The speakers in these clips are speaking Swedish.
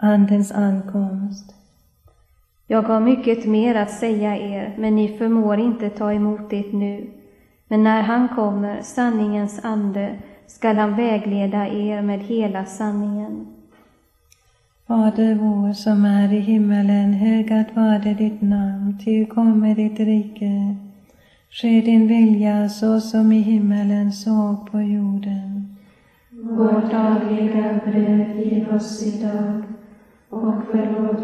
Andens ankomst. Jag har mycket mer att säga er, men ni förmår inte ta emot det nu. Men när han kommer, sanningens ande, skall han vägleda er med hela sanningen. Fader vår som är i himmelen, helgat varde ditt namn, tillkommer ditt rike. Ske din vilja så som i himmelen så på jorden. Vårt dagliga bröd giv oss idag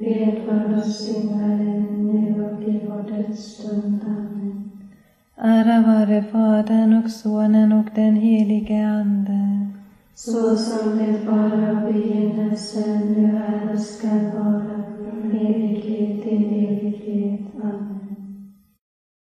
bed för oss syndare nu och i vår dödsstund. Amen. Ära vare Fadern och Sonen och den helige Ande. Så som det var